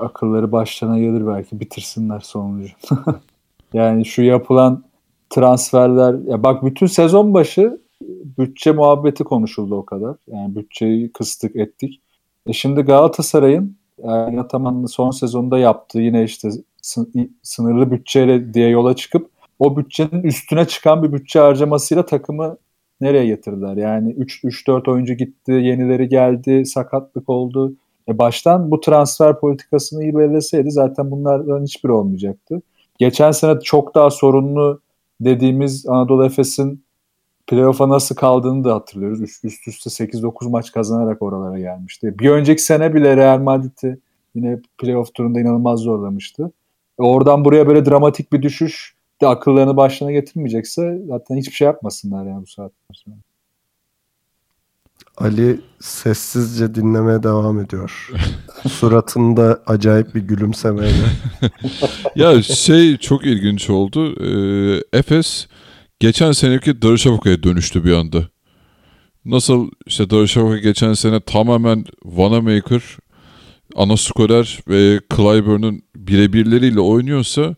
Akılları başlarına gelir belki bitirsinler sonucu. <laughs> yani şu yapılan transferler ya bak bütün sezon başı bütçe muhabbeti konuşuldu o kadar. Yani bütçeyi kıstık ettik. E şimdi Galatasaray'ın yani Ataman'ın son sezonda yaptığı yine işte sınırlı bütçeyle diye yola çıkıp o bütçenin üstüne çıkan bir bütçe harcamasıyla takımı nereye getirdiler? Yani 3-4 oyuncu gitti, yenileri geldi, sakatlık oldu. E baştan bu transfer politikasını iyi belirleseydi zaten bunlardan hiçbir olmayacaktı. Geçen sene çok daha sorunlu dediğimiz Anadolu Efes'in playoff'a nasıl kaldığını da hatırlıyoruz. Üst, üst üste 8-9 maç kazanarak oralara gelmişti. Bir önceki sene bile Real Madrid'i yine playoff turunda inanılmaz zorlamıştı. E oradan buraya böyle dramatik bir düşüş de akıllarını başına getirmeyecekse zaten hiçbir şey yapmasınlar yani bu saatten sonra. Ali sessizce dinlemeye devam ediyor. <laughs> Suratında acayip bir gülümsemeyle. <laughs> ya şey çok ilginç oldu. Ee, Efes geçen seneki Darüşşafaka'ya dönüştü bir anda. Nasıl işte Darüşşafaka geçen sene tamamen Vanamaker, ana skorer ve Clyburn'un birebirleriyle oynuyorsa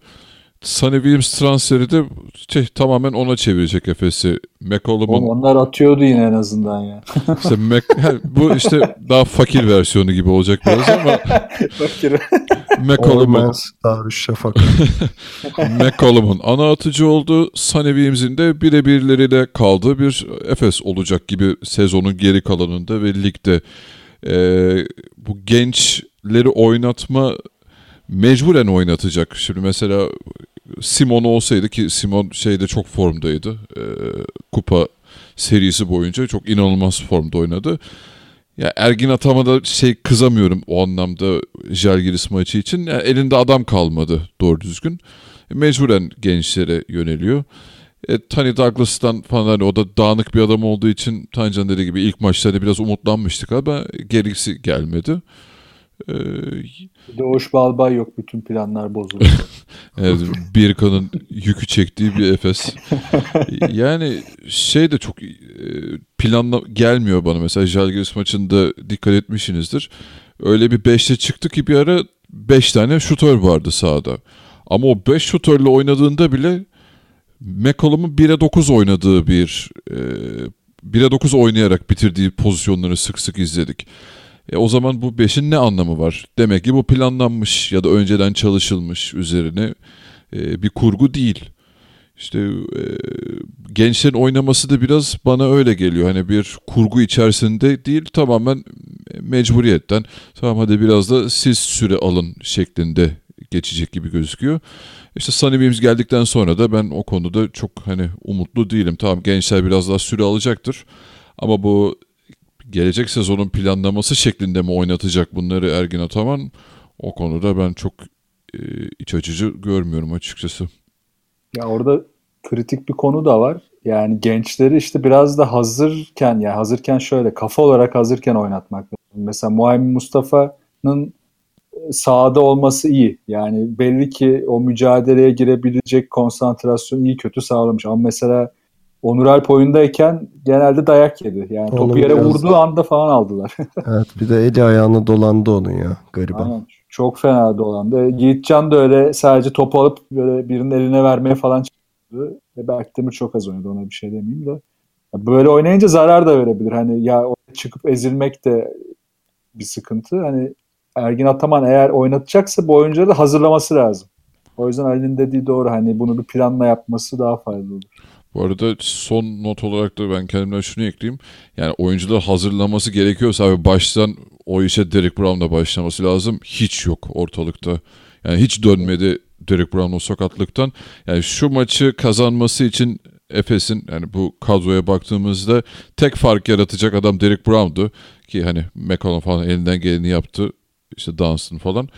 Sunny Williams transferi de şey, tamamen ona çevirecek Efes'i. McCollum'un... Onlar atıyordu yine en azından ya. işte Mac, <laughs> bu işte daha fakir versiyonu gibi olacak biraz ama <laughs> fakir. McCollum'un Darüşşafaka. <laughs> McCollum'un ana atıcı oldu. Sunny Williams'in de birebirleriyle kaldığı bir Efes olacak gibi sezonun geri kalanında ve ligde. Ee, bu gençleri oynatma mecburen oynatacak. Şimdi mesela Simon olsaydı ki Simon şeyde çok formdaydı. E, kupa serisi boyunca çok inanılmaz formda oynadı. Ya Ergin Atam'a da şey kızamıyorum o anlamda Jalgiris maçı için. Yani elinde adam kalmadı doğru düzgün. E, mecburen gençlere yöneliyor. E, Tony Douglas'tan falan hani o da dağınık bir adam olduğu için Tancan dediği gibi ilk maçlarda biraz umutlanmıştık ama gerisi gelmedi. Ee, Doğuş Balbay yok. Bütün planlar bozuldu. <laughs> evet, Birkan'ın yükü çektiği bir Efes. <laughs> Yani şey de çok e, planla gelmiyor bana. Mesela Jalgiris maçında dikkat etmişsinizdir. Öyle bir 5'te çıktı ki bir ara 5 tane şutör vardı sahada. Ama o 5 şutörle oynadığında bile McCollum'un 1'e 9 oynadığı bir e, 1'e 9 oynayarak bitirdiği pozisyonları sık sık izledik. E, o zaman bu 5'in ne anlamı var? Demek ki bu planlanmış ya da önceden çalışılmış üzerine e, bir kurgu değil. İşte e, gençlerin oynaması da biraz bana öyle geliyor. Hani bir kurgu içerisinde değil tamamen mecburiyetten tamam hadi biraz da siz süre alın şeklinde geçecek gibi gözüküyor. İşte Sunny Williams geldikten sonra da ben o konuda çok hani umutlu değilim. Tamam gençler biraz daha süre alacaktır. Ama bu gelecek sezonun planlaması şeklinde mi oynatacak bunları Ergin Ataman? O konuda ben çok e, iç açıcı görmüyorum açıkçası. Ya orada kritik bir konu da var. Yani gençleri işte biraz da hazırken yani hazırken şöyle kafa olarak hazırken oynatmak. Mesela Muhammed Mustafa'nın e, sahada olması iyi. Yani belli ki o mücadeleye girebilecek konsantrasyon iyi kötü sağlamış. Ama mesela Onur Alp oyundayken genelde dayak yedi. Yani Onu topu yere vurduğu da... anda falan aldılar. <laughs> evet bir de eli ayağını dolandı onun ya gariban. Aynen. Çok fena dolandı. Yiğitcan da öyle sadece topu alıp böyle birinin eline vermeye falan çıktı. Ve Berk Demir çok az oynadı ona bir şey demeyeyim de. Böyle oynayınca zarar da verebilir. Hani ya çıkıp ezilmek de bir sıkıntı. Hani Ergin Ataman eğer oynatacaksa bu oyuncuları da hazırlaması lazım. O yüzden Ali'nin dediği doğru. Hani bunu bir planla yapması daha faydalı olur. Bu arada son not olarak da ben kendimden şunu ekleyeyim. Yani oyuncular hazırlaması gerekiyorsa abi baştan o işe Derek Brown'la başlaması lazım. Hiç yok ortalıkta. Yani hiç dönmedi Derek Brown o sakatlıktan. Yani şu maçı kazanması için Efes'in yani bu kadroya baktığımızda tek fark yaratacak adam Derek Brown'du. Ki hani McCollum falan elinden geleni yaptı. İşte Dunstan falan.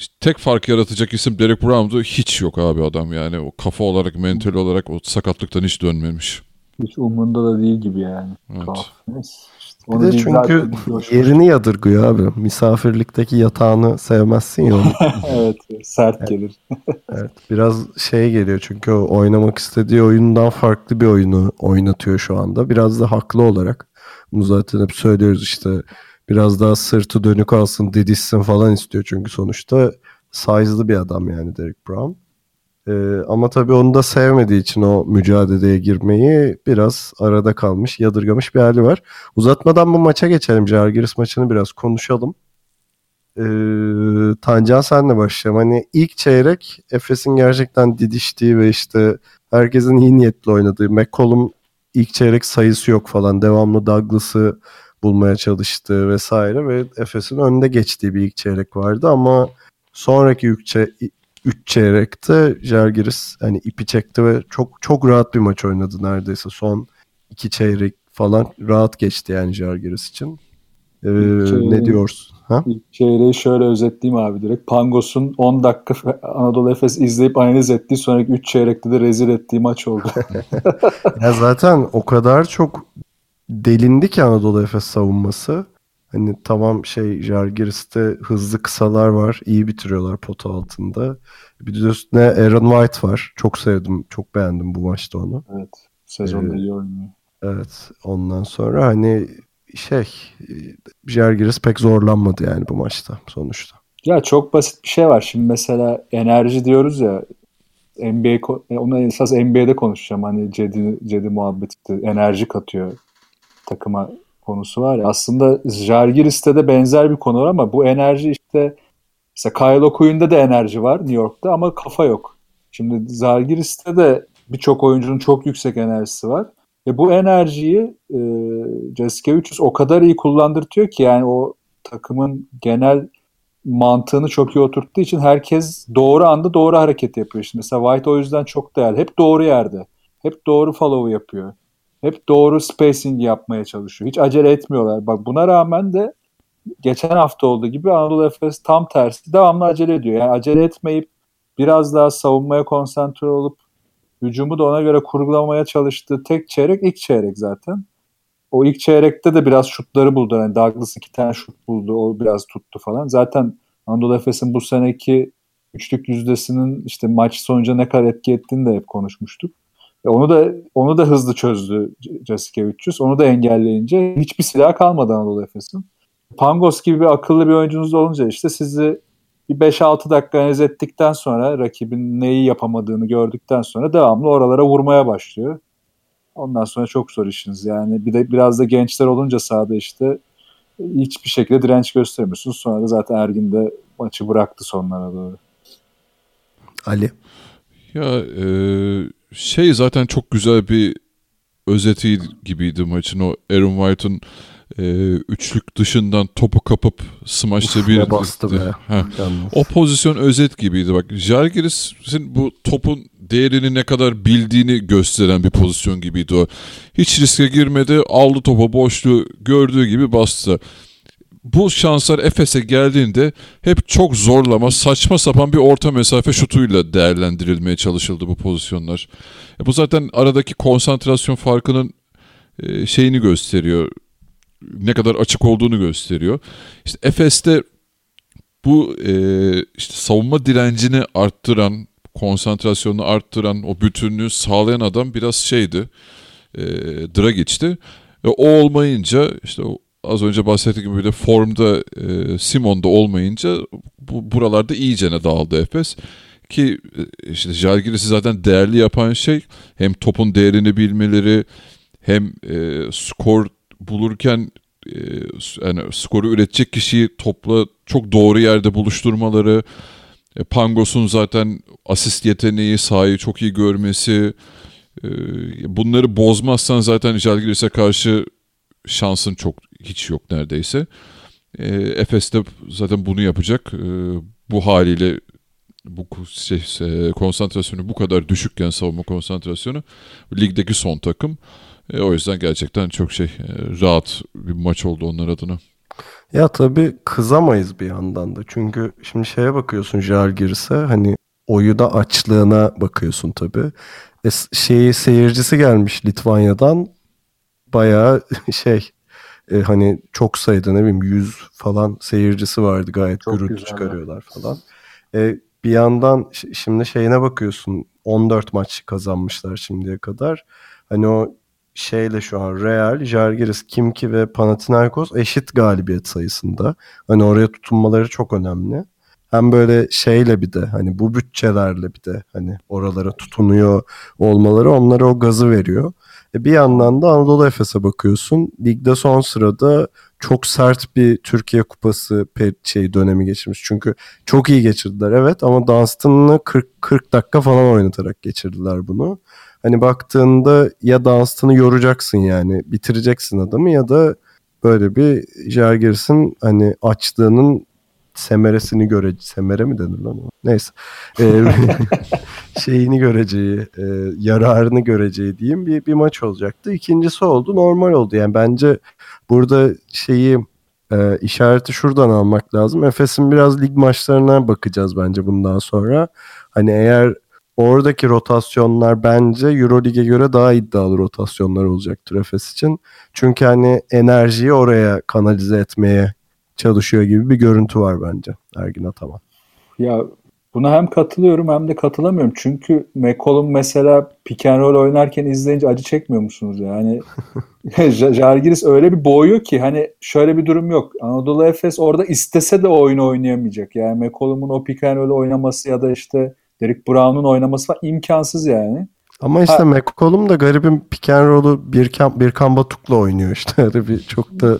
İşte tek fark yaratacak isim Derek Brown'du. Hiç yok abi adam yani. O kafa olarak, mental olarak o sakatlıktan hiç dönmemiş. Hiç umurunda da değil gibi yani. Evet. Bir de çünkü yerini yadırgıyor abi. Misafirlikteki yatağını sevmezsin ya. <laughs> evet sert gelir. <laughs> Evet, biraz şey geliyor çünkü o oynamak istediği oyundan farklı bir oyunu oynatıyor şu anda. Biraz da haklı olarak. Bunu zaten hep söylüyoruz işte. Biraz daha sırtı dönük alsın, didişsin falan istiyor çünkü sonuçta size'lı bir adam yani Derek Brown. Ee, ama tabii onu da sevmediği için o mücadeleye girmeyi biraz arada kalmış, yadırgamış bir hali var. Uzatmadan bu maça geçelim. Jargiris maçını biraz konuşalım. Ee, Tancan senle başlayalım. Hani ilk çeyrek Efes'in gerçekten didiştiği ve işte herkesin iyi niyetli oynadığı. McCollum ilk çeyrek sayısı yok falan. Devamlı Douglas'ı bulmaya çalıştığı vesaire ve Efes'in önde geçtiği bir ilk çeyrek vardı ama sonraki üç, çe- üç çeyrekte Žalgiris hani ipi çekti ve çok çok rahat bir maç oynadı neredeyse. Son iki çeyrek falan rahat geçti yani Žalgiris için. Ee, ne diyorsun? Ha? İlk çeyreği şöyle özetleyeyim abi direkt. Pangos'un 10 dakika Anadolu Efes izleyip analiz ettiği sonraki 3 çeyrekte de rezil ettiği maç oldu. <laughs> Ya zaten o kadar çok delindi ki Anadolu Efes savunması. Hani tamam şey Žalgiris'te hızlı kısalar var. iyi bitiriyorlar pota altında. Bir de üstüne Aaron White var. Çok sevdim. Çok beğendim bu maçta onu. evet. Sezonda iyi oynuyor. Evet. Ondan sonra hani şey Žalgiris pek zorlanmadı yani bu maçta sonuçta. Ya çok basit bir şey var. Şimdi mesela enerji diyoruz ya NBA onu esas NBA'de konuşacağım. Hani Cedi, Cedi muhabbeti enerji katıyor takıma konusu var ya. Aslında Žalgiris'te de benzer bir konu var ama bu enerji işte mesela Kyle O'Quinn'de de enerji var New York'ta ama kafa yok. Şimdi Žalgiris'te de birçok oyuncunun çok yüksek enerjisi var. Ve bu enerjiyi e, Jaskevicius o kadar iyi kullandırtıyor ki yani o takımın genel mantığını çok iyi oturttuğu için herkes doğru anda doğru hareket yapıyor. Şimdi mesela White o yüzden çok değerli. Hep doğru yerde. Hep doğru follow yapıyor. Hep doğru spacing yapmaya çalışıyor. Hiç acele etmiyorlar. Bak buna rağmen de geçen hafta olduğu gibi Anadolu Efes tam tersi devamlı acele ediyor. Yani acele etmeyip biraz daha savunmaya konsantre olup hücumu da ona göre kurgulamaya çalıştığı tek çeyrek ilk çeyrek zaten. O ilk çeyrekte de biraz şutları buldu. Yani Douglas iki tane şut buldu. O biraz tuttu falan. Zaten Anadolu Efes'in bu seneki üçlük yüzdesinin işte maç sonucu ne kadar etki ettiğini de hep konuşmuştuk. E onu da onu da hızlı çözdü Jessica 300. Onu da engelleyince hiçbir silah kalmadı Anadolu Efes'in. Pangos gibi bir akıllı bir oyuncunuz olunca işte sizi bir 5-6 dakika analiz ettikten sonra rakibin neyi yapamadığını gördükten sonra devamlı oralara vurmaya başlıyor. Ondan sonra çok zor işiniz. Yani bir de biraz da gençler olunca sahada işte hiçbir şekilde direnç göstermiyorsunuz. Sonra da zaten Ergin de maçı bıraktı sonlara doğru. Ali. Ya e, şey zaten çok güzel bir özeti gibiydi maçın. O Aaron White'ın e, üçlük dışından topu kapıp smaçla bir... bastı be. Ha. O pozisyon özet gibiydi bak. Jalgiris'in bu topun değerini ne kadar bildiğini gösteren bir pozisyon gibiydi o. Hiç riske girmedi. Aldı topa boşluğu gördüğü gibi bastı. Bu şanslar Efes'e geldiğinde hep çok zorlama, saçma sapan bir orta mesafe şutuyla değerlendirilmeye çalışıldı bu pozisyonlar. E bu zaten aradaki konsantrasyon farkının e, şeyini gösteriyor. Ne kadar açık olduğunu gösteriyor. İşte Efes'te bu e, işte savunma direncini arttıran, konsantrasyonunu arttıran, o bütünlüğü sağlayan adam biraz şeydi. E, Dragic'ti. Ve o olmayınca işte o az önce bahsettiğim gibi de formda e, Simon'da olmayınca bu buralarda iyicene dağıldı Efes. Ki e, işte Jalgiris'i zaten değerli yapan şey hem topun değerini bilmeleri hem e, skor bulurken e, yani skoru üretecek kişiyi topla çok doğru yerde buluşturmaları, e, Pangos'un zaten asist yeteneği, sahayı çok iyi görmesi, e, bunları bozmazsan zaten Jalgiris'e karşı şansın çok hiç yok neredeyse. E, Efes de zaten bunu yapacak. E, bu haliyle bu şey, e, konsantrasyonu bu kadar düşükken savunma konsantrasyonu ligdeki son takım. E, o yüzden gerçekten çok şey e, rahat bir maç oldu onlar adına. Ya tabii kızamayız bir yandan da. Çünkü şimdi şeye bakıyorsun Jalgiris'e hani oyuna açlığına bakıyorsun tabii. E, şeyi seyircisi gelmiş Litvanya'dan bayağı <laughs> şey e, hani çok sayıda ne bileyim 100 falan seyircisi vardı gayet Çok gürültü güzel, çıkarıyorlar falan. E, bir yandan şimdi şeyine bakıyorsun 14 maç kazanmışlar şimdiye kadar. Hani o şeyle şu an Real, Žalgiris, Kimki ve Panathinaikos eşit galibiyet sayısında. Hani oraya tutunmaları çok önemli. Hem böyle şeyle bir de hani bu bütçelerle bir de hani oralara tutunuyor olmaları onlara o gazı veriyor. E bir yandan da Anadolu Efes'e bakıyorsun. Ligde son sırada çok sert bir Türkiye Kupası şey dönemi geçirmiş. Çünkü çok iyi geçirdiler evet ama Dunstan'ı 40 40 dakika falan oynatarak geçirdiler bunu. Hani baktığında ya Dunstan'ı yoracaksın yani bitireceksin adamı ya da böyle bir Jalgiris'in hani açlığının semeresini göre semere mi denir lan o? Neyse. Ee, <laughs> şeyini göreceği, e, yararını göreceği diyeyim bir, bir maç olacaktı. İkincisi oldu. Normal oldu. Yani bence burada şeyi e, işareti şuradan almak lazım. Efes'in biraz lig maçlarına bakacağız bence bundan sonra. Hani eğer oradaki rotasyonlar bence Eurolig'e göre daha iddialı rotasyonlar olacaktır Efes için. Çünkü hani enerjiyi oraya kanalize etmeye çalışıyor gibi bir görüntü var bence Ergin Ataman. Ya buna hem katılıyorum hem de katılamıyorum. Çünkü McCollum mesela pick and roll oynarken izleyince acı çekmiyor musunuz yani? J- Žalgiris öyle bir boğuyor ki hani şöyle bir durum yok. Anadolu Efes orada istese de o oyunu oynayamayacak. Yani McCollum'un o pick and roll oynaması ya da işte Derek Brown'un oynaması falan imkansız yani. Ama işte Ha. McCollum da garibim pick and roll'u Birkan, Birkan Batuk'la oynuyor işte. <laughs> Öyle bir çok da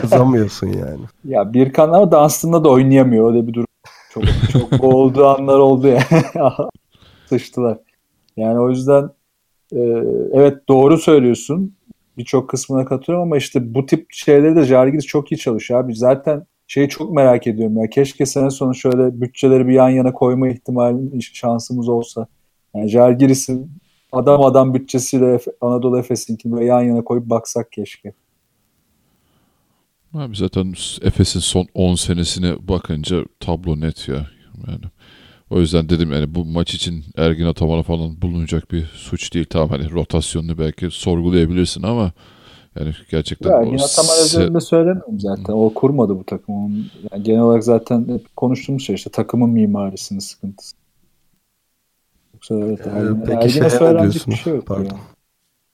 kızamıyorsun yani. <laughs> Ya Birkan ama Dunstan'da da oynayamıyor. Öyle bir durum. Çok çok <laughs> boğulduğu anlar oldu yani. Sıçtılar. Yani o yüzden e, evet doğru söylüyorsun. Birçok kısmına katılıyorum ama işte bu tip şeyleri de Žalgiris çok iyi çalışıyor abi. Zaten şeyi çok merak ediyorum ya. Keşke sene sonu şöyle bütçeleri bir yan yana koyma ihtimali şansımız olsa. Yani Žalgiris'in adam adam bütçesiyle Anadolu Efes'inkini böyle yan yana koyup baksak keşke. Abi zaten Efes'in son 10 senesine bakınca tablo net ya. Yani o yüzden dedim yani bu maç için Ergin Ataman'a falan bulunacak bir suç değil. Tamam hani rotasyonunu belki sorgulayabilirsin ama yani gerçekten Ya yine Ataman se- özelinde söylemiyorum zaten. O kurmadı bu takımı. Yani genel olarak zaten konuştuğumuz şey işte takımın mimarisinin sıkıntısı. Evet. Ee, peki şeye ne diyorsunuz? şey. Pardon. ya.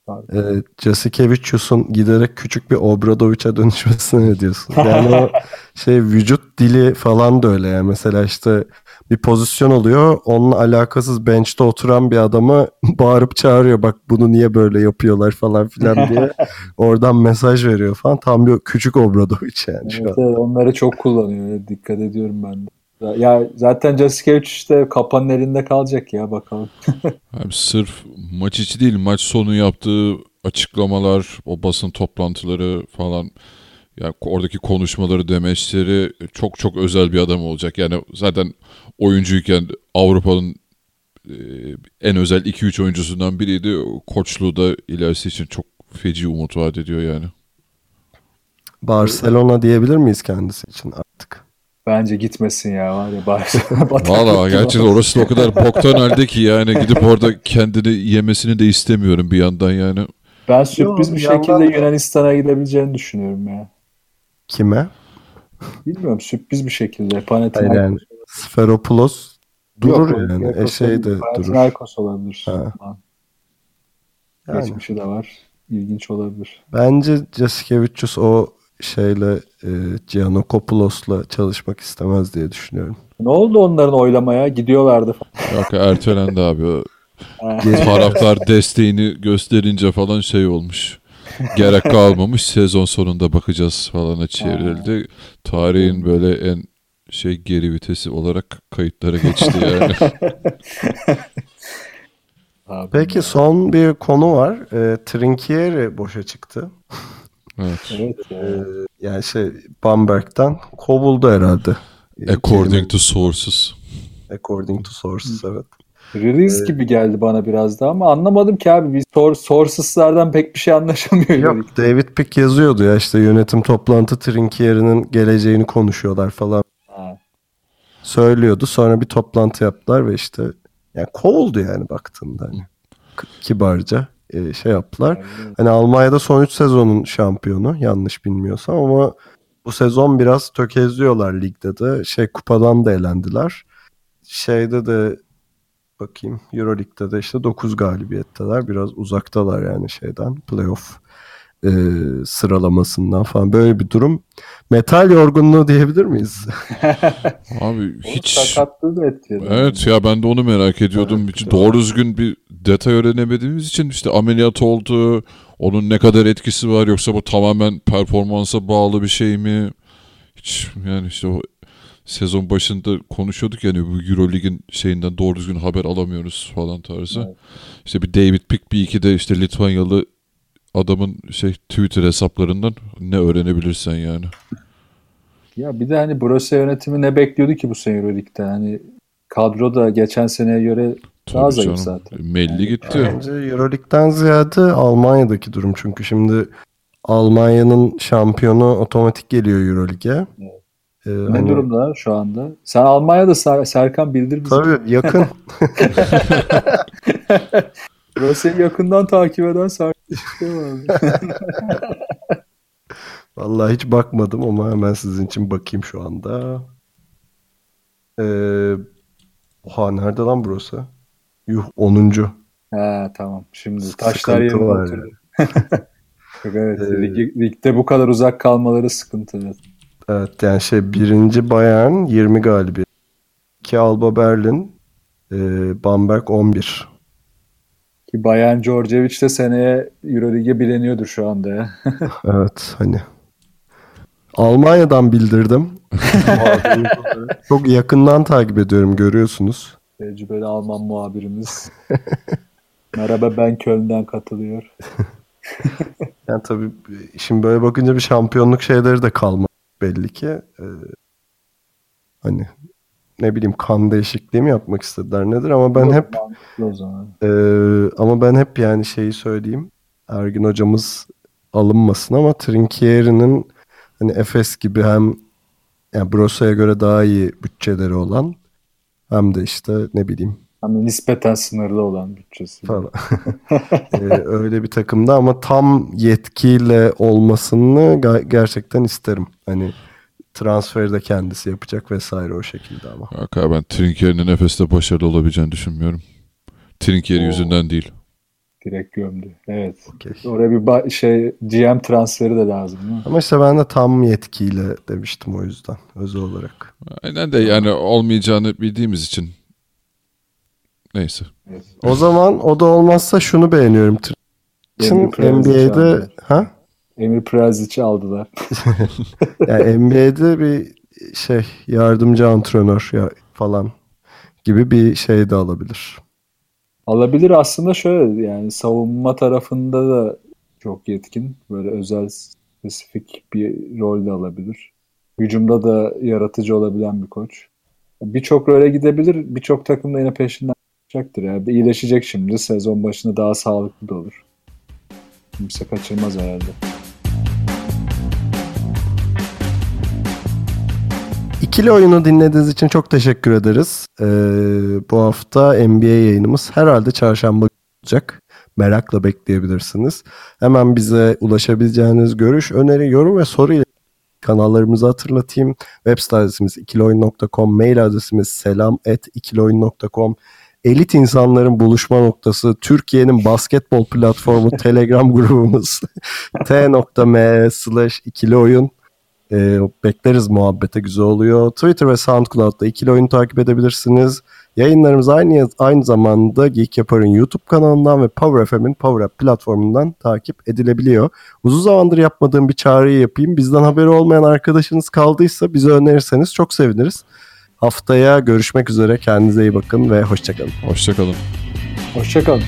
Pardon. Ee, Jasikevicius'un giderek küçük bir Obradovic'e dönüşmesine ne diyorsun? <laughs> Yani o şey vücut dili falan da öyle yani. Mesela işte bir pozisyon oluyor. Onunla alakasız bench'te oturan bir adama <laughs> bağırıp çağırıyor. Bak bunu niye böyle yapıyorlar falan filan diye. <laughs> Oradan mesaj veriyor falan. Tam bir küçük Obradovic yani şu Evet, an. evet, onları çok kullanıyor. Dikkat ediyorum ben de. Ya, zaten Jasikevic işte kapanın elinde kalacak ya bakalım. <laughs> Abi sırf maç içi değil maç sonu yaptığı açıklamalar, o basın toplantıları falan yani oradaki konuşmaları, demeçleri çok çok özel bir adam olacak. Yani zaten oyuncuyken Avrupa'nın e, en özel 2-3 oyuncusundan biriydi. Koçluğu da ilerisi için çok feci umut vaat ediyor yani. Barcelona diyebilir miyiz kendisi için artık? Bence gitmesin ya var ya. bari- <laughs> Valla gerçekten orası da o kadar boktan halde ki yani gidip orada <laughs> kendini yemesini de istemiyorum bir yandan yani. Ben sürpriz Yo, bir yandan şekilde Yunanistan'a gidebileceğini düşünüyorum ya. Kime? Bilmiyorum sürpriz bir şekilde. Hayır Panathinaikos. yani Sferopoulos durur Yok, yani. yok, E şey de durur. Panathinaikos olabilir. Ha. Yani. Geçmişi de var. İlginç olabilir. Bence Jasikevicius o şeyle e, Giannokopoulos'la çalışmak istemez diye düşünüyorum. Ne oldu onların oylamaya? Gidiyorlardı falan. Yok ertelendi abi. <laughs> Taraftar desteğini gösterince falan şey olmuş. Gerek kalmamış. Sezon sonunda bakacağız falana çevrildi. Tarihin böyle en şey geri vitesi olarak kayıtlara geçti yani. Abi <laughs> Peki ya. son bir konu var. E, Trinkieri boşa çıktı. Evet. Evet ya. E, yani şey Bamberg'den kovuldu herhalde. E, According to sources. According to sources evet. Release gibi geldi bana biraz da ama anlamadım ki abi. Biz sor, sources'lardan pek bir şey anlaşamıyor. Yok David Pick yazıyordu ya işte yönetim toplantı Trinkier'in geleceğini konuşuyorlar falan. Ha. Söylüyordu. Sonra bir toplantı yaptılar ve işte yani kovuldu yani baktığında hani kibarca e, şey yaptılar. Hani Almanya'da son 3 sezonun şampiyonu yanlış bilmiyorsam ama bu sezon biraz tökezliyorlar ligde de. Şey kupadan da elendiler. Şeyde de bakayım Euroleague'de de işte 9 galibiyetteler. Biraz uzaktalar yani şeyden playoff e, sıralamasından falan böyle bir durum. Metal yorgunluğu diyebilir miyiz? <laughs> Abi Hiç... Sakatlığı da etkiledi. Evet ya ben de onu merak ediyordum. Evet, Hiç doğru düzgün bir detay öğrenemediğimiz için işte ameliyat oldu. Onun ne kadar etkisi var yoksa bu tamamen performansa bağlı bir şey mi? Hiç yani işte o sezon başında konuşuyorduk yani bu Eurolig'in şeyinden doğru düzgün haber alamıyoruz falan tarzı. Evet. İşte bir David Pick bir iki de işte Litvanyalı adamın şey Twitter hesaplarından ne öğrenebilirsen yani. Ya bir de hani Brose yönetimi ne bekliyordu ki bu sene Euroleague'de? Hani kadro da geçen seneye göre daha Tabii zayıf canım. zaten. Melli gitti. Bence Euroleague'den ziyade Almanya'daki durum çünkü şimdi Almanya'nın şampiyonu otomatik geliyor Euroleague'e. Ee, Ne hani- durumda şu anda? Sen Almanya'da Ser- Serkan bildir bize. Tabii yakın. <laughs> Brose'yi yakından takip eden Serkan. <laughs> Vallahi hiç bakmadım ama hemen sizin için bakayım şu anda. Ee, oha nerede lan burası? Yuh 10. He tamam. Şimdi Sıkıntı taşlar yerine var oturdu. <laughs> Evet. Ee, lig- ligde bu kadar uzak kalmaları sıkıntı. evet. Yani şey birinci Bayern 20 galibiyet. 2 Alba Berlin. E, Bamberg 11. Ki Bayern Djordjevic de seneye Euroleague'e bileniyordur şu anda ya. <laughs> Evet hani. Almanya'dan bildirdim. <laughs> Çok yakından takip ediyorum görüyorsunuz. Tecrübeli Alman muhabirimiz. <laughs> Merhaba ben Köln'den katılıyor. <laughs> Yani tabii şimdi böyle bakınca bir şampiyonluk şeyleri de kalmadı belli ki. Ee, hani ne bileyim kan değişikliği mi yapmak istediler nedir ama ben hep o zaman. Ee, ama ben hep yani şeyi söyleyeyim. Ergin hocamız alınmasın ama Trinkieri'nin hani Efes gibi hem yani Brosa'ya göre daha iyi bütçeleri olan hem de işte ne bileyim Hani nispeten sınırlı olan bütçesi. falan. <laughs> Ee, öyle bir takımda ama tam yetkiyle olmasını ga- gerçekten isterim. Hani transferi de kendisi yapacak vesaire o şekilde ama. Yok abi ben Trinkier'in Efes'te başarılı olabileceğini düşünmüyorum. Trinkier Oo. yüzünden değil. Direkt gömdü. Evet. Okey. Oraya bir şey GM transferi de lazım değil mi? Ama işte ben de tam yetkiyle demiştim o yüzden özel olarak. Aynen de yani olmayacağını bildiğimiz için. Neyse. O zaman o da olmazsa şunu beğeniyorum. Prezic NBA'de ha? Emir Prezic'i aldılar. <laughs> Yani NBA'de bir şey yardımcı antrenör ya falan gibi bir şey de alabilir. Alabilir aslında şöyle yani savunma tarafında da çok yetkin. Böyle özel spesifik bir rol de alabilir. Hücumda da yaratıcı olabilen bir koç. Birçok role gidebilir. Birçok takım da yine peşinden çıkacaktır. Yani iyileşecek şimdi. Sezon başında daha sağlıklı da olur. Kimse kaçırmaz herhalde. İkili oyunu dinlediğiniz için çok teşekkür ederiz. Ee, bu hafta NBA yayınımız herhalde çarşamba olacak. Merakla bekleyebilirsiniz. Hemen bize ulaşabileceğiniz görüş, öneri, yorum ve soru ile kanallarımızı hatırlatayım. Web site adresimiz ikiloyun.com, mail adresimiz selam@ikiloyun.com. Elit insanların buluşma noktası, Türkiye'nin basketbol platformu <laughs> Telegram grubumuz <laughs> t.me slash ikili oyun. Ee, bekleriz muhabbete güzel oluyor. Twitter ve SoundCloud'da ikili oyunu takip edebilirsiniz. Yayınlarımız aynı aynı zamanda Geek Yapar'ın YouTube kanalından ve Power FM'in Power App platformundan takip edilebiliyor. Uzun zamandır yapmadığım bir çağrıyı yapayım. Bizden haberi olmayan arkadaşınız kaldıysa bize önerirseniz çok seviniriz. Haftaya görüşmek üzere. Kendinize iyi bakın ve hoşçakalın. Hoşçakalın. Hoşçakalın.